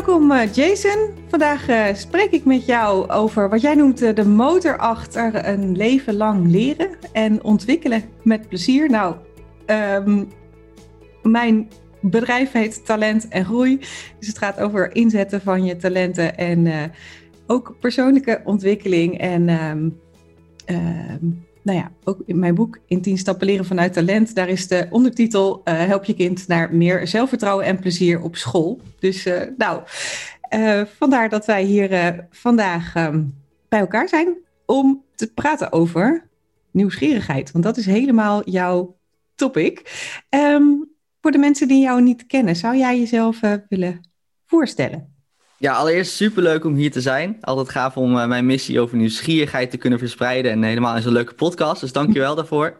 Welkom eh, Jason. Vandaag uh, spreek ik met jou over wat jij noemt uh, de motor achter een leven lang leren en ontwikkelen met plezier. Nou, um, mijn bedrijf heet Talent en Groei. Dus het gaat over inzetten van je talenten en ook persoonlijke ontwikkeling. En um, um, nou ja, ook in mijn boek In 10 stappen leren vanuit talent, daar is de ondertitel uh, Help je kind naar meer zelfvertrouwen en plezier op school. Dus uh, nou, uh, vandaar dat wij hier vandaag um, bij elkaar zijn om te praten over nieuwsgierigheid. Want dat is helemaal jouw topic. Um, voor de mensen die jou niet kennen, zou jij jezelf willen voorstellen? Ja, allereerst superleuk om hier te zijn. Altijd gaaf om uh, mijn missie over nieuwsgierigheid te kunnen verspreiden. En helemaal in zo'n leuke podcast. Dus dankjewel daarvoor.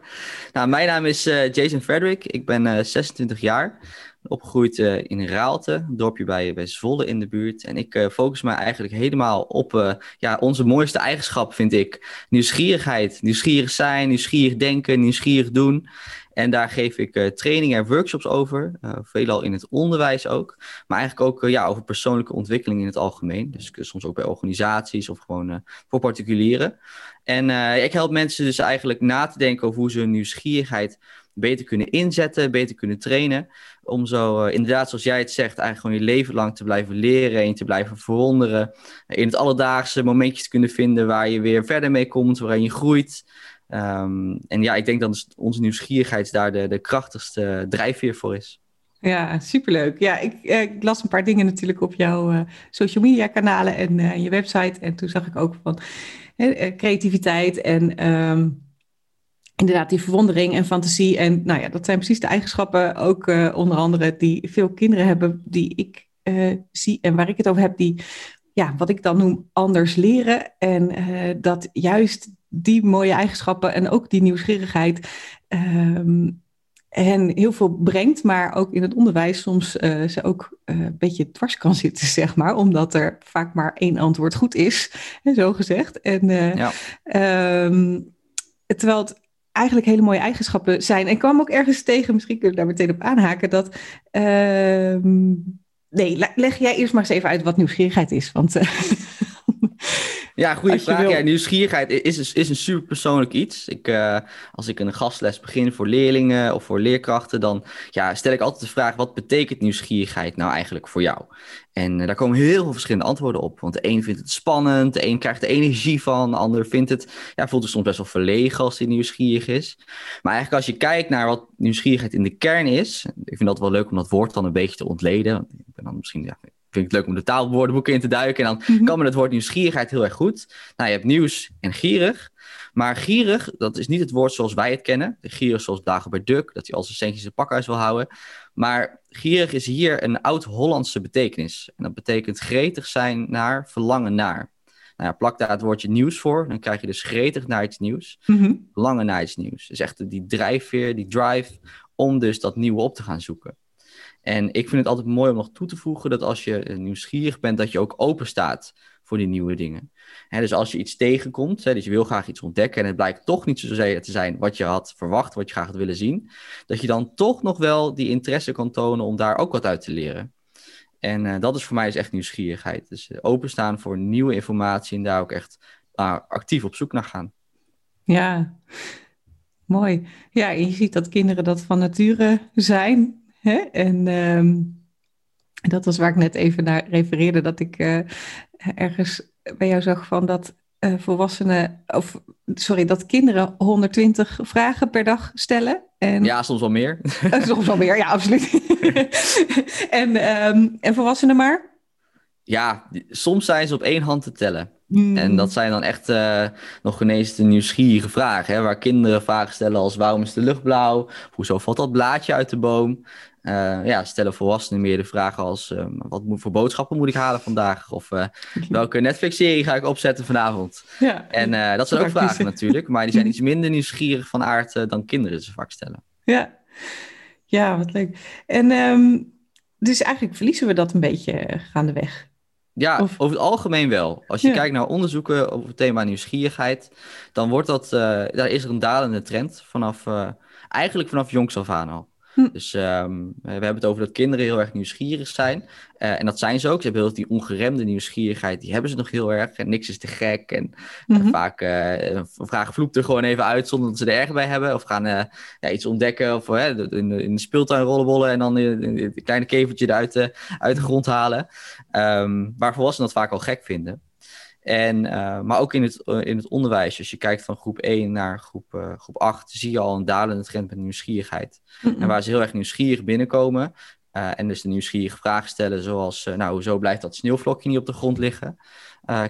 Nou, mijn naam is uh, Jason Frederick. Ik ben uh, 26 jaar. Opgegroeid in Raalte, een dorpje bij, bij Zwolle in de buurt. En ik focus me eigenlijk helemaal op ja, onze mooiste eigenschap, vind ik. Nieuwsgierigheid. Nieuwsgierig zijn, nieuwsgierig denken, nieuwsgierig doen. En daar geef ik trainingen en workshops over, uh, veelal in het onderwijs ook. Maar eigenlijk ook ja, over persoonlijke ontwikkeling in het algemeen. Dus soms ook bij organisaties of gewoon voor particulieren. En ik help mensen dus eigenlijk na te denken over hoe ze hun nieuwsgierigheid beter kunnen inzetten, beter kunnen trainen. Om zo inderdaad, zoals jij het zegt, eigenlijk gewoon je leven lang te blijven leren en te blijven verwonderen. In het alledaagse momentjes te kunnen vinden waar je weer verder mee komt, waarin je groeit. Um, en ja, ik denk dat onze nieuwsgierigheid daar de, de krachtigste drijfveer voor is. Ja, superleuk. Ja, ik, ik, las een paar dingen natuurlijk op jouw uh, social media kanalen en je website. En toen zag ik ook van creativiteit en um, inderdaad die verwondering en fantasie. En nou ja, dat zijn precies de eigenschappen ook onder andere die veel kinderen hebben die ik zie en waar ik het over heb. Die, ja, wat ik dan noem anders leren. En dat juist die mooie eigenschappen en ook die nieuwsgierigheid um, hen heel veel brengt, maar ook in het onderwijs soms uh, ze ook uh, een beetje dwars kan zitten, zeg maar, omdat er vaak maar één antwoord goed is, zo gezegd. En, uh, ja. um, terwijl het eigenlijk hele mooie eigenschappen zijn. En ik kwam ook ergens tegen, misschien kun je daar meteen op aanhaken, dat. Ehm, nee, leg jij eerst maar eens even uit wat nieuwsgierigheid is. Want Ja, goede vraag. Ja, nieuwsgierigheid is, is een super persoonlijk iets. Ik, uh, als ik een gastles begin voor leerlingen of voor leerkrachten, dan ja, stel ik altijd de vraag: wat betekent nieuwsgierigheid nou eigenlijk voor jou? En uh, daar komen heel veel verschillende antwoorden op. Want de een vindt het spannend, de een krijgt er energie van, de ander vindt het, ja, voelt zich soms best wel verlegen als hij nieuwsgierig is. Maar eigenlijk als je kijkt naar wat nieuwsgierigheid in de kern is, ik vind dat wel leuk om dat woord dan een beetje te ontleden. Want ik ben dan misschien ja, vind ik het leuk om de taalwoordenboeken in te duiken. En dan mm -hmm. kan me het woord nieuwsgierigheid heel erg goed. Nou, je hebt nieuws en gierig. Maar gierig, dat is niet het woord zoals wij het kennen. Gierig zoals Dagobert Duck, dat hij al zijn centjes in pakhuis wil houden. Maar gierig is hier een oud-Hollandse betekenis. En dat betekent gretig zijn naar, verlangen naar. Nou ja, plak daar het woordje nieuws voor. Dan krijg je dus gretig naar iets nieuws. Mm -hmm. Verlangen naar iets nieuws. Dus echt die drijfveer, die drive om dus dat nieuwe op te gaan zoeken. En ik vind het altijd mooi om nog toe te voegen dat als je nieuwsgierig bent, dat je ook open staat voor die nieuwe dingen. Dus als je iets tegenkomt, dus je wil graag iets ontdekken en het blijkt toch niet zozeer te zijn wat je had verwacht, wat je graag had willen zien, dat je dan toch nog wel die interesse kan tonen om daar ook wat uit te leren. En uh, dat is voor mij is echt nieuwsgierigheid. Dus uh, openstaan voor nieuwe informatie en daar ook echt uh, actief op zoek naar gaan. Ja, mooi. Ja, je ziet dat kinderen dat van nature zijn. Hè? En um, dat was waar ik net even naar refereerde, dat ik uh, ergens bij jou zag van dat uh, volwassenen, of sorry, dat kinderen 120 vragen per dag stellen. En, ja, soms wel meer. Uh, soms wel meer, ja, absoluut. en, um, en volwassenen maar? Ja, soms zijn ze op één hand te tellen. Mm. En dat zijn dan echt uh, nog ineens de nieuwsgierige vragen. Hè, waar kinderen vragen stellen als waarom is de lucht blauw? Hoezo valt dat blaadje uit de boom? Ja, stellen volwassenen meer de vragen als: wat moet, voor boodschappen moet ik halen vandaag? Of welke Netflix-serie ga ik opzetten vanavond? Ja, en dat zijn ook vragen natuurlijk, maar die zijn iets minder nieuwsgierig van aard dan kinderen ze vaak stellen. Ja, ja wat leuk. En um, dus eigenlijk verliezen we dat een beetje gaandeweg. Ja, over het algemeen wel. Als je kijkt naar onderzoeken over het thema nieuwsgierigheid, dan wordt dat, daar is er een dalende trend vanaf, eigenlijk vanaf jongs af aan al. Hm. Dus um, we hebben het over dat kinderen heel erg nieuwsgierig zijn. Uh, en dat zijn ze ook. Ze hebben heel die ongeremde nieuwsgierigheid, die hebben ze nog heel erg. En niks is te gek. En mm-hmm. vaak uh, vragen vloept er gewoon even uit zonder dat ze er erg bij hebben. Of gaan uh, ja, iets ontdekken of in, de, in de speeltuin rollenbollen en dan een kleine kevertje eruit uit de grond halen. Um, waar volwassenen dat vaak al gek vinden. En, uh, maar ook in het, uh, in het onderwijs, als je kijkt van groep 1 naar groep, uh, groep 8, zie je al een dalende trend met nieuwsgierigheid. Mm. En waar ze heel erg nieuwsgierig binnenkomen en dus de nieuwsgierige vragen stellen, zoals, nou, hoezo blijft dat sneeuwvlokje niet op de grond liggen?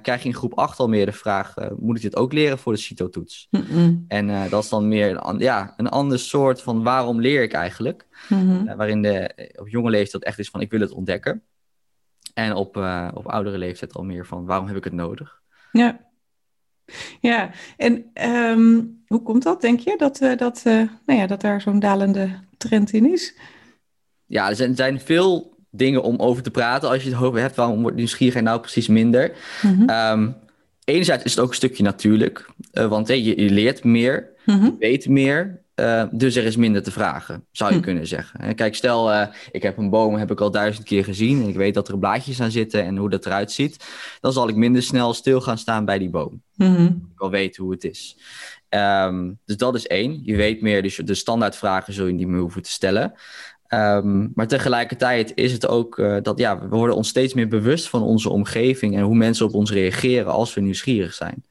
krijg je in groep 8 al meer de vraag, moet ik dit ook leren voor de CITO-toets? Mm en dat is dan meer een, ja, een ander soort van waarom leer ik eigenlijk? -hmm. waarin de, op jonge leeftijd echt is van, ik wil het ontdekken. En op, uh, op oudere leeftijd al meer van waarom heb ik het nodig? Ja, ja. en um, hoe komt dat, denk je, dat, uh, dat, uh, nou ja, dat daar zo'n dalende trend in is? Ja, er zijn, zijn, veel dingen om over te praten. Als je het over hebt, waarom wordt nieuwsgierigheid nou precies minder? Mm -hmm. um, enerzijds is het ook een stukje natuurlijk, want hey, je, je, leert meer, mm -hmm. je weet meer. Uh, dus er is minder te vragen, zou je hm. kunnen zeggen. Kijk, stel, uh, ik heb een boom, heb ik al duizend keer gezien. En ik weet dat er blaadjes aan zitten en hoe dat eruit ziet. Dan zal ik minder snel stil gaan staan bij die boom. Mm-hmm. Ik wil weten hoe het is. Um, dus dat is één. Je weet meer, dus de standaardvragen zul je niet meer hoeven te stellen. Um, maar tegelijkertijd is het ook uh, dat ja, we worden ons steeds meer bewust van onze omgeving en hoe mensen op ons reageren als we nieuwsgierig zijn.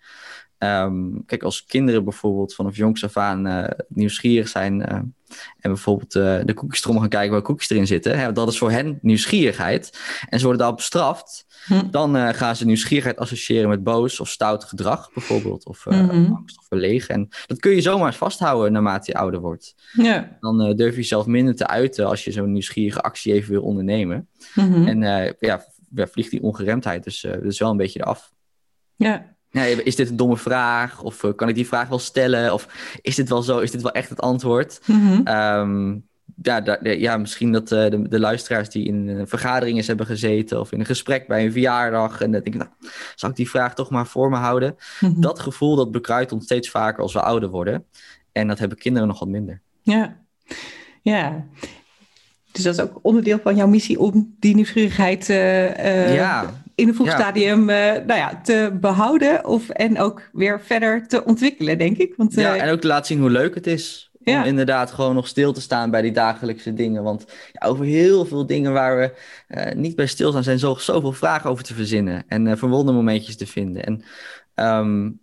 Um, kijk, als kinderen bijvoorbeeld vanaf jongs af aan uh, nieuwsgierig zijn uh, en bijvoorbeeld uh, de koekjestrommel gaan kijken waar koekjes erin zitten, hè, dat is voor hen nieuwsgierigheid. En ze worden daarop bestraft, hm. dan gaan ze nieuwsgierigheid associëren met boos of stout gedrag bijvoorbeeld, of mm-hmm. angst of verlegen. En dat kun je zomaar vasthouden naarmate je ouder wordt. Ja. Dan durf je jezelf minder te uiten als je zo'n nieuwsgierige actie even wil ondernemen. Mm-hmm. En ja, vliegt die ongeremdheid dus, dus wel een beetje eraf. Ja, is dit een domme vraag? Of uh, kan ik die vraag wel stellen? Of is dit wel zo? Is dit wel echt het antwoord? Mm-hmm. um, ja, da, ja, misschien dat uh, de, de, luisteraars die in een vergadering eens hebben gezeten of in een gesprek bij een verjaardag. En dan denk ik, nou, zal ik die vraag toch maar voor me houden? Mm-hmm. Dat gevoel dat bekruipt ons steeds vaker als we ouder worden. En dat hebben kinderen nog wat minder. Ja, ja. Dus dat is ook onderdeel van jouw missie om die nieuwsgierigheid uh, ja in een vroeg ja. stadium uh, nou ja, te behouden of, en ook weer verder te ontwikkelen, denk ik. Want, ja, en ook te laten zien hoe leuk het is om ja. inderdaad gewoon nog stil te staan bij die dagelijkse dingen. Want ja, over heel veel dingen waar we uh, niet bij stilstaan, zijn zo, zoveel vragen over te verzinnen en uh, verwonde momentjes te vinden. En, um,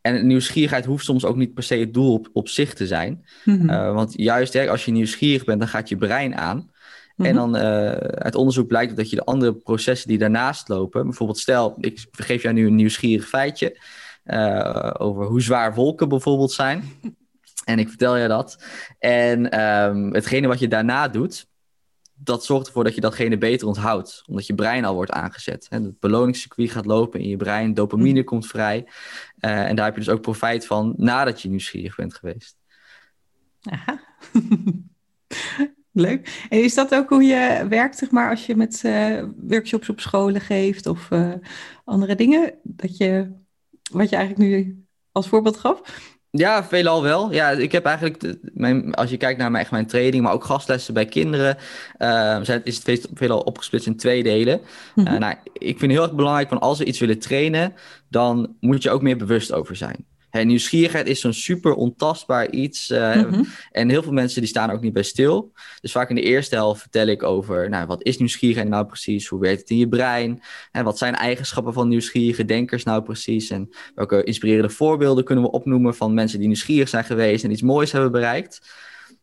en nieuwsgierigheid hoeft soms ook niet per se het doel op, op zich te zijn. Mm -hmm. want juist hè, als je nieuwsgierig bent, dan gaat je brein aan. En mhm. dan uh, uit onderzoek blijkt dat je de andere processen die daarnaast lopen, bijvoorbeeld stel, ik geef jou nu een nieuwsgierig feitje uh, over hoe zwaar wolken bijvoorbeeld zijn. En ik vertel je dat. En um, hetgene wat je daarna doet, dat zorgt ervoor dat je datgene beter onthoudt. Omdat je brein al wordt aangezet. Hè? Het beloningscircuit gaat lopen in je brein, dopamine mm. komt vrij. Uh, en daar heb je dus ook profijt van nadat je nieuwsgierig bent geweest. Aha. Leuk. En is dat ook hoe je werkt, zeg maar, als je met uh, workshops op scholen geeft of uh, andere dingen? Dat je, wat je eigenlijk nu als voorbeeld gaf? Ja, veelal wel. Ja, ik heb eigenlijk, de, mijn, als je kijkt naar mijn, echt mijn training, maar ook gastlessen bij kinderen, uh, zijn, is het veelal opgesplitst in twee delen. Mm-hmm. nou, ik vind heel erg belangrijk, van als we iets willen trainen, dan moet je ook meer bewust over zijn. Hey, nieuwsgierigheid is zo'n super ontastbaar iets. Uh, mm-hmm. En heel veel mensen die staan ook niet bij stil. Dus vaak in de eerste helft vertel ik over... Nou, wat is nieuwsgierigheid nou precies? Hoe werkt het in je brein? En wat zijn eigenschappen van nieuwsgierige denkers nou precies? En welke inspirerende voorbeelden kunnen we opnoemen... van mensen die nieuwsgierig zijn geweest en iets moois hebben bereikt?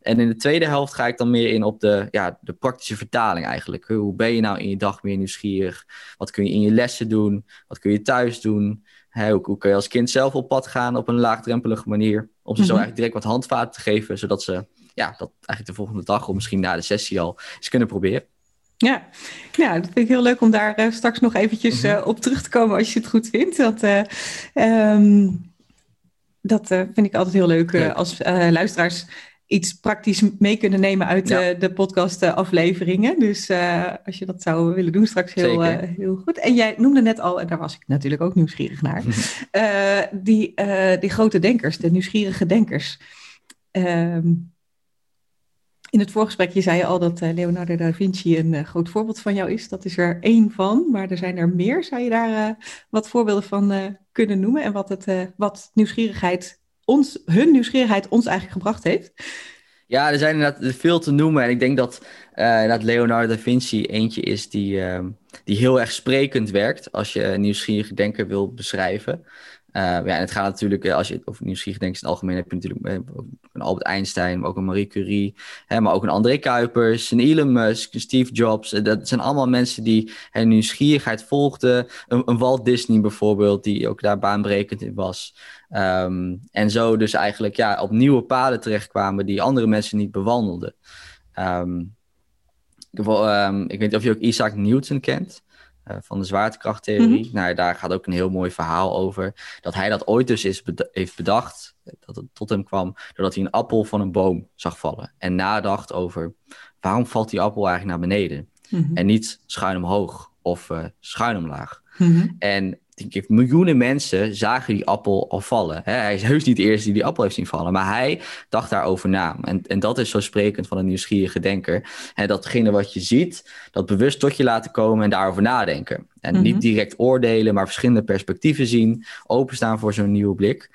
En in de tweede helft ga ik dan meer in op de, ja, de praktische vertaling eigenlijk. Hoe ben je nou in je dag meer nieuwsgierig? Wat kun je in je lessen doen? Wat kun je thuis doen? Hoe, hoe, kun je als kind zelf op pad gaan op een laagdrempelige manier? Om ze zo mhm. eigenlijk direct wat handvaten te geven, zodat ze ja, dat eigenlijk de volgende dag of misschien na de sessie al eens kunnen proberen. Ja. ja, dat vind ik heel leuk om daar straks nog eventjes mhm. op terug te komen als je het goed vindt. Dat, ehm, dat vind ik altijd heel leuk, leuk. als luisteraars iets praktisch mee kunnen nemen uit de, de podcast-afleveringen. Dus uh, als je dat zou willen doen straks, heel, uh, heel goed. En jij noemde net al, en daar was ik natuurlijk ook nieuwsgierig naar, uh, die, die grote denkers, de nieuwsgierige denkers. Um, in het voorgesprekje zei je al dat Leonardo da Vinci een groot voorbeeld van jou is. Dat is er één van, maar er zijn er meer. Zou je daar wat voorbeelden van kunnen noemen en wat, het, wat nieuwsgierigheid ons, hun nieuwsgierigheid ons eigenlijk gebracht heeft? Ja, er zijn inderdaad veel te noemen. En ik denk dat, dat Leonardo da Vinci eentje is die, uh, die heel erg sprekend werkt als je nieuwsgierige denker wil beschrijven. Uh, ja, en het gaat natuurlijk, als je over nieuwsgierig denkt in het algemeen, heb je natuurlijk een Albert Einstein, maar ook een Marie Curie, hè, maar ook een André Kuipers, een Elon Musk, een Steve Jobs. Dat zijn allemaal mensen die hun nieuwsgierigheid volgden. Een, Walt Disney bijvoorbeeld, die ook daar baanbrekend in was. Um, en zo dus eigenlijk ja, op nieuwe paden terechtkwamen die andere mensen niet bewandelden. Um, ik, um, ik weet niet of je ook Isaac Newton kent. Uh, van de zwaartekrachttheorie. Mm Nou, daar gaat ook een heel mooi verhaal over. Dat hij dat ooit dus is heeft bedacht. Dat het tot hem kwam doordat hij een appel van een boom zag vallen. En nadacht over waarom valt die appel eigenlijk naar beneden? Mm -hmm. En niet schuin omhoog of uh, schuin omlaag. Mm -hmm. En denk ik, miljoenen mensen zagen die appel al vallen. Hij is heus niet de eerste die die appel heeft zien vallen, maar hij dacht daarover na. En, en dat is zo sprekend van een nieuwsgierige denker. En datgene wat je ziet, dat bewust tot je laten komen en daarover nadenken. En mm -hmm. niet direct oordelen, maar verschillende perspectieven zien, openstaan voor zo'n nieuwe blik.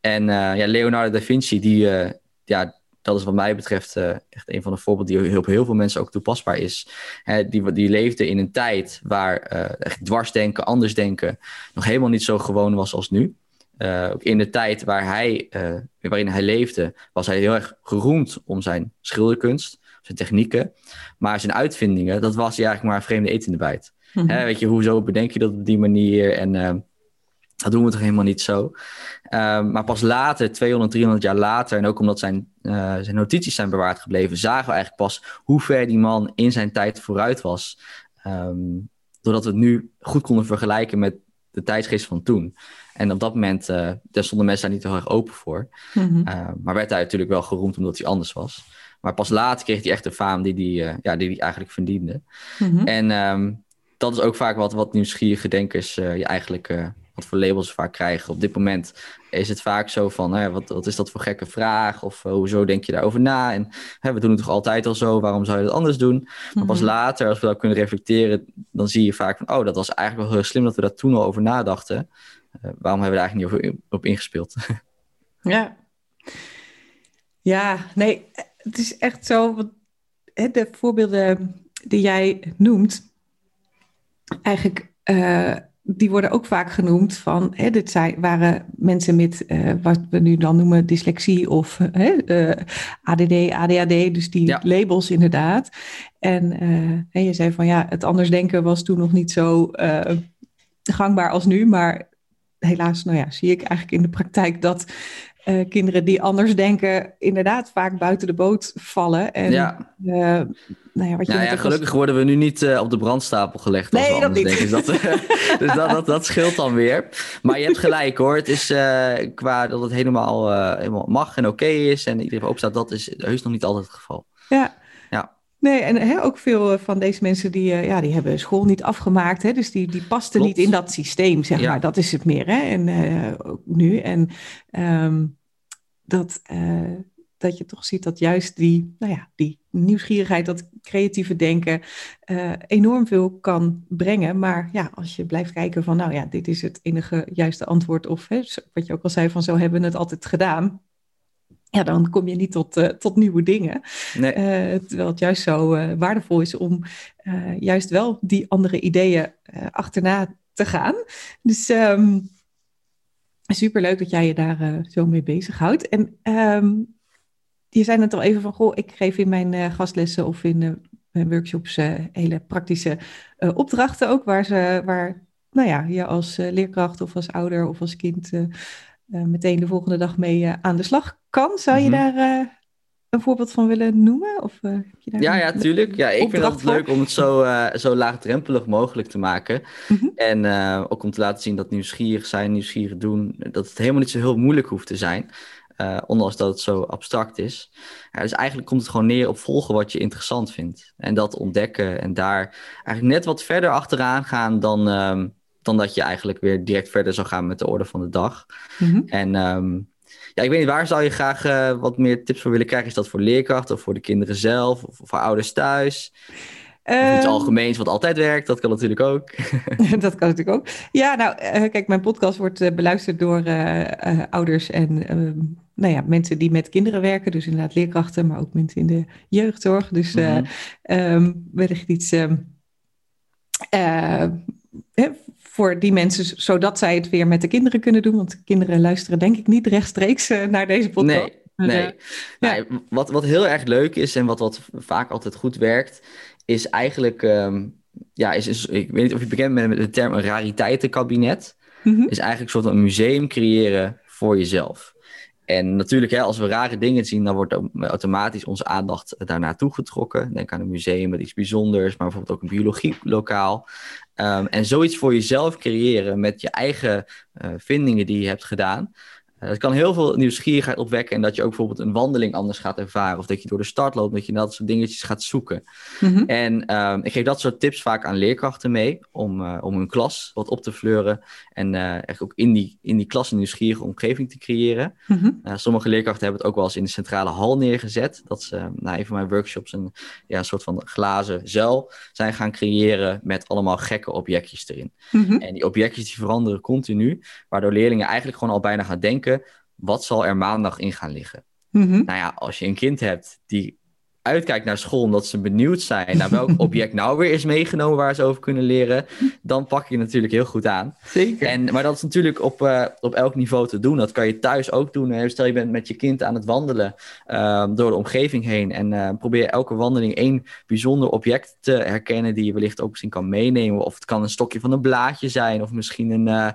En uh, ja, Leonardo da Vinci, die, uh, ja, dat is wat mij betreft uh, echt een van de voorbeelden die op heel veel mensen ook toepasbaar is. Hè, die, die leefde in een tijd waar uh, echt dwarsdenken, anders denken nog helemaal niet zo gewoon was als nu. Uh, ook in de tijd waar hij, waarin hij leefde, was hij heel erg geroemd om zijn schilderkunst, zijn technieken. Maar zijn uitvindingen, dat was hij eigenlijk maar een vreemde eten in de bijt. Mm -hmm. Hè, weet je, hoezo bedenk je dat op die manier? En dat doen we toch helemaal niet zo. Um, maar pas later, 200, 300 jaar later, en ook omdat zijn, uh, zijn notities zijn bewaard gebleven, zagen we eigenlijk pas hoe ver die man in zijn tijd vooruit was. Um, doordat we het nu goed konden vergelijken met de tijdsgeest van toen. En op dat moment, uh, daar stonden mensen daar niet heel erg open voor. Mm -hmm. uh, maar werd hij natuurlijk wel geroemd omdat hij anders was. Maar pas later kreeg hij echt de faam die, die, uh, ja, die hij eigenlijk verdiende. Mm -hmm. En um, dat is ook vaak wat, wat nieuwsgierige denkers je eigenlijk wat voor labels we vaak krijgen. Op dit moment is het vaak zo van, hè, wat, wat is dat voor gekke vraag? Of uh, hoezo denk je daarover na? En hè, we doen het toch altijd al zo, waarom zou je dat anders doen? Maar mm -hmm. pas later, als we dat kunnen reflecteren, dan zie je vaak van, oh, dat was eigenlijk wel heel slim dat we daar toen al over nadachten. Uh, waarom hebben we daar eigenlijk niet over op ingespeeld? ja. Ja, nee, het is echt zo, de voorbeelden die jij noemt, eigenlijk... Uh, die worden ook vaak genoemd van, hè, dit zijn, waren mensen met uh, wat we nu dan noemen dyslexie of uh, ADD, ADHD, dus die ja. labels inderdaad. En uh, je zei van ja, het anders denken was toen nog niet zo gangbaar als nu, maar helaas, nou ja, zie ik eigenlijk in de praktijk dat uh, kinderen die anders denken, inderdaad vaak buiten de boot vallen. En, ja. Uh, nou ja, wat je nou ja, gelukkig worden we nu niet uh, op de brandstapel gelegd. Als nee, dat niet. Denken. Dus, dat, dus dat, dat, dat, scheelt dan weer. Maar je hebt gelijk hoor. Het is qua dat het helemaal, helemaal mag en oké okay is en iedereen opstaat, dat is heus nog niet altijd het geval. Ja. Nee, en hè, ook veel van deze mensen die, uh, ja, die hebben school niet afgemaakt. Hè, dus die, die pasten Klopt. niet in dat systeem, zeg ja. maar. Dat is het meer, hè. En uh, ook nu. En um, dat, uh, dat je toch ziet dat juist die, nou ja, die nieuwsgierigheid, dat creatieve denken uh, enorm veel kan brengen. Maar ja, als je blijft kijken van, nou ja, dit is het enige juiste antwoord. Of hè, wat je ook al zei, van zo hebben we het altijd gedaan. Ja, dan kom je niet tot, uh, tot nieuwe dingen. Nee. terwijl het juist zo waardevol is om juist wel die andere ideeën achterna te gaan. Dus... Um, Super leuk dat jij je daar zo mee bezighoudt. En um, je zei net al even van, goh, ik geef in mijn gastlessen of in mijn workshops hele praktische opdrachten ook, waar, ze, waar nou ja, je als leerkracht of als ouder of als kind meteen de volgende dag mee aan de slag kan. Zou je mm -hmm. daar een voorbeeld van willen noemen? Of, uh, heb je daar ja, ja, tuurlijk. Ja, ik vind het leuk om het zo, uh, zo laagdrempelig mogelijk te maken. Mhm. En uh, ook om te laten zien dat nieuwsgierig zijn, nieuwsgierig doen, dat het helemaal niet zo heel moeilijk hoeft te zijn. ondanks dat het zo abstract is. Ja, dus eigenlijk komt het gewoon neer op volgen wat je interessant vindt. En dat ontdekken en daar eigenlijk net wat verder achteraan gaan dan, um, dan dat je eigenlijk weer direct verder zou gaan met de orde van de dag. Mm En um, ja, ik weet niet, waar zou je graag uh, wat meer tips voor willen krijgen? Is dat voor leerkrachten of voor de kinderen zelf of voor ouders thuis? Of iets ehm, algemeens wat altijd werkt, dat kan natuurlijk ook. dat kan natuurlijk ook. Ja, nou, uh, kijk, mijn podcast wordt uh, beluisterd door ouders en ehm, nou ja, mensen die met kinderen werken. Dus inderdaad leerkrachten, maar ook mensen in de jeugdzorg. Dus mm -hmm. um, wellicht iets voor die mensen, zodat zij het weer met de kinderen kunnen doen. Want kinderen luisteren denk ik niet rechtstreeks uh, naar deze podcast. Nee, nee. Uh, ja. wat, wat heel erg leuk is en wat, wat vaak altijd goed werkt, is eigenlijk, um, ja, is, is, ik weet niet of je bekend bent met de term een rariteitenkabinet. Mm -hmm. Is eigenlijk een soort een museum creëren voor jezelf. En natuurlijk, hè, als we rare dingen zien, dan wordt automatisch onze aandacht daarnaartoe getrokken. Denk aan een museum met iets bijzonders, maar bijvoorbeeld ook een biologielokaal. Um, en zoiets voor jezelf creëren met je eigen uh, vindingen die je hebt gedaan. Uh, dat kan heel veel nieuwsgierigheid opwekken en dat je ook bijvoorbeeld een wandeling anders gaat ervaren. Of dat je door de start loopt, dat je dat soort dingetjes gaat zoeken. Mm -hmm. En um, ik geef dat soort tips vaak aan leerkrachten mee om, uh, om hun klas wat op te fleuren. En echt ook in die, in die klas een nieuwsgierige omgeving te creëren. Mm -hmm. sommige leerkrachten hebben het ook wel eens in de centrale hal neergezet. Dat ze na een van mijn workshops een, ja, een soort van glazen zuil zijn gaan creëren met allemaal gekke objectjes erin. Mm -hmm. En die objectjes die veranderen continu, waardoor leerlingen eigenlijk gewoon al bijna gaan denken wat zal er maandag in gaan liggen? Mm Nou ja, als je een kind hebt die uitkijkt naar school omdat ze benieuwd zijn naar welk object nou weer is meegenomen waar ze over kunnen leren, dan pak je natuurlijk heel goed aan. Zeker. En, maar dat is natuurlijk op, uh, op elk niveau te doen. Dat kan je thuis ook doen. Stel je bent met je kind aan het wandelen uh, door de omgeving heen en uh, probeer elke wandeling één bijzonder object te herkennen die je wellicht ook misschien kan meenemen. Of het kan een stokje van een blaadje zijn of misschien een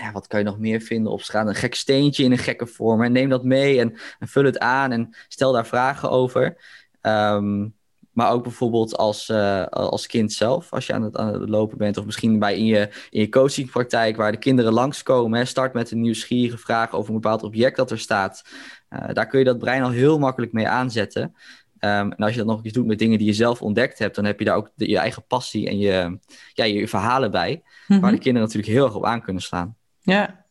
ja, wat kan je nog meer vinden op straat? Een gek steentje in een gekke vorm. En neem dat mee en, en vul het aan en stel daar vragen over. Um, maar ook bijvoorbeeld als, uh, als kind zelf, als je aan het, aan het lopen bent. Of misschien bij in je, in je coachingpraktijk waar de kinderen langskomen. Hè, start met een nieuwsgierige vraag over een bepaald object dat er staat. Uh, daar kun je dat brein al heel makkelijk mee aanzetten. Um, en als je dat nog eens doet met dingen die je zelf ontdekt hebt, dan heb je daar ook de, je eigen passie en je, ja, je verhalen bij. Mm -hmm. Waar de kinderen natuurlijk heel erg op aan kunnen slaan. Ja.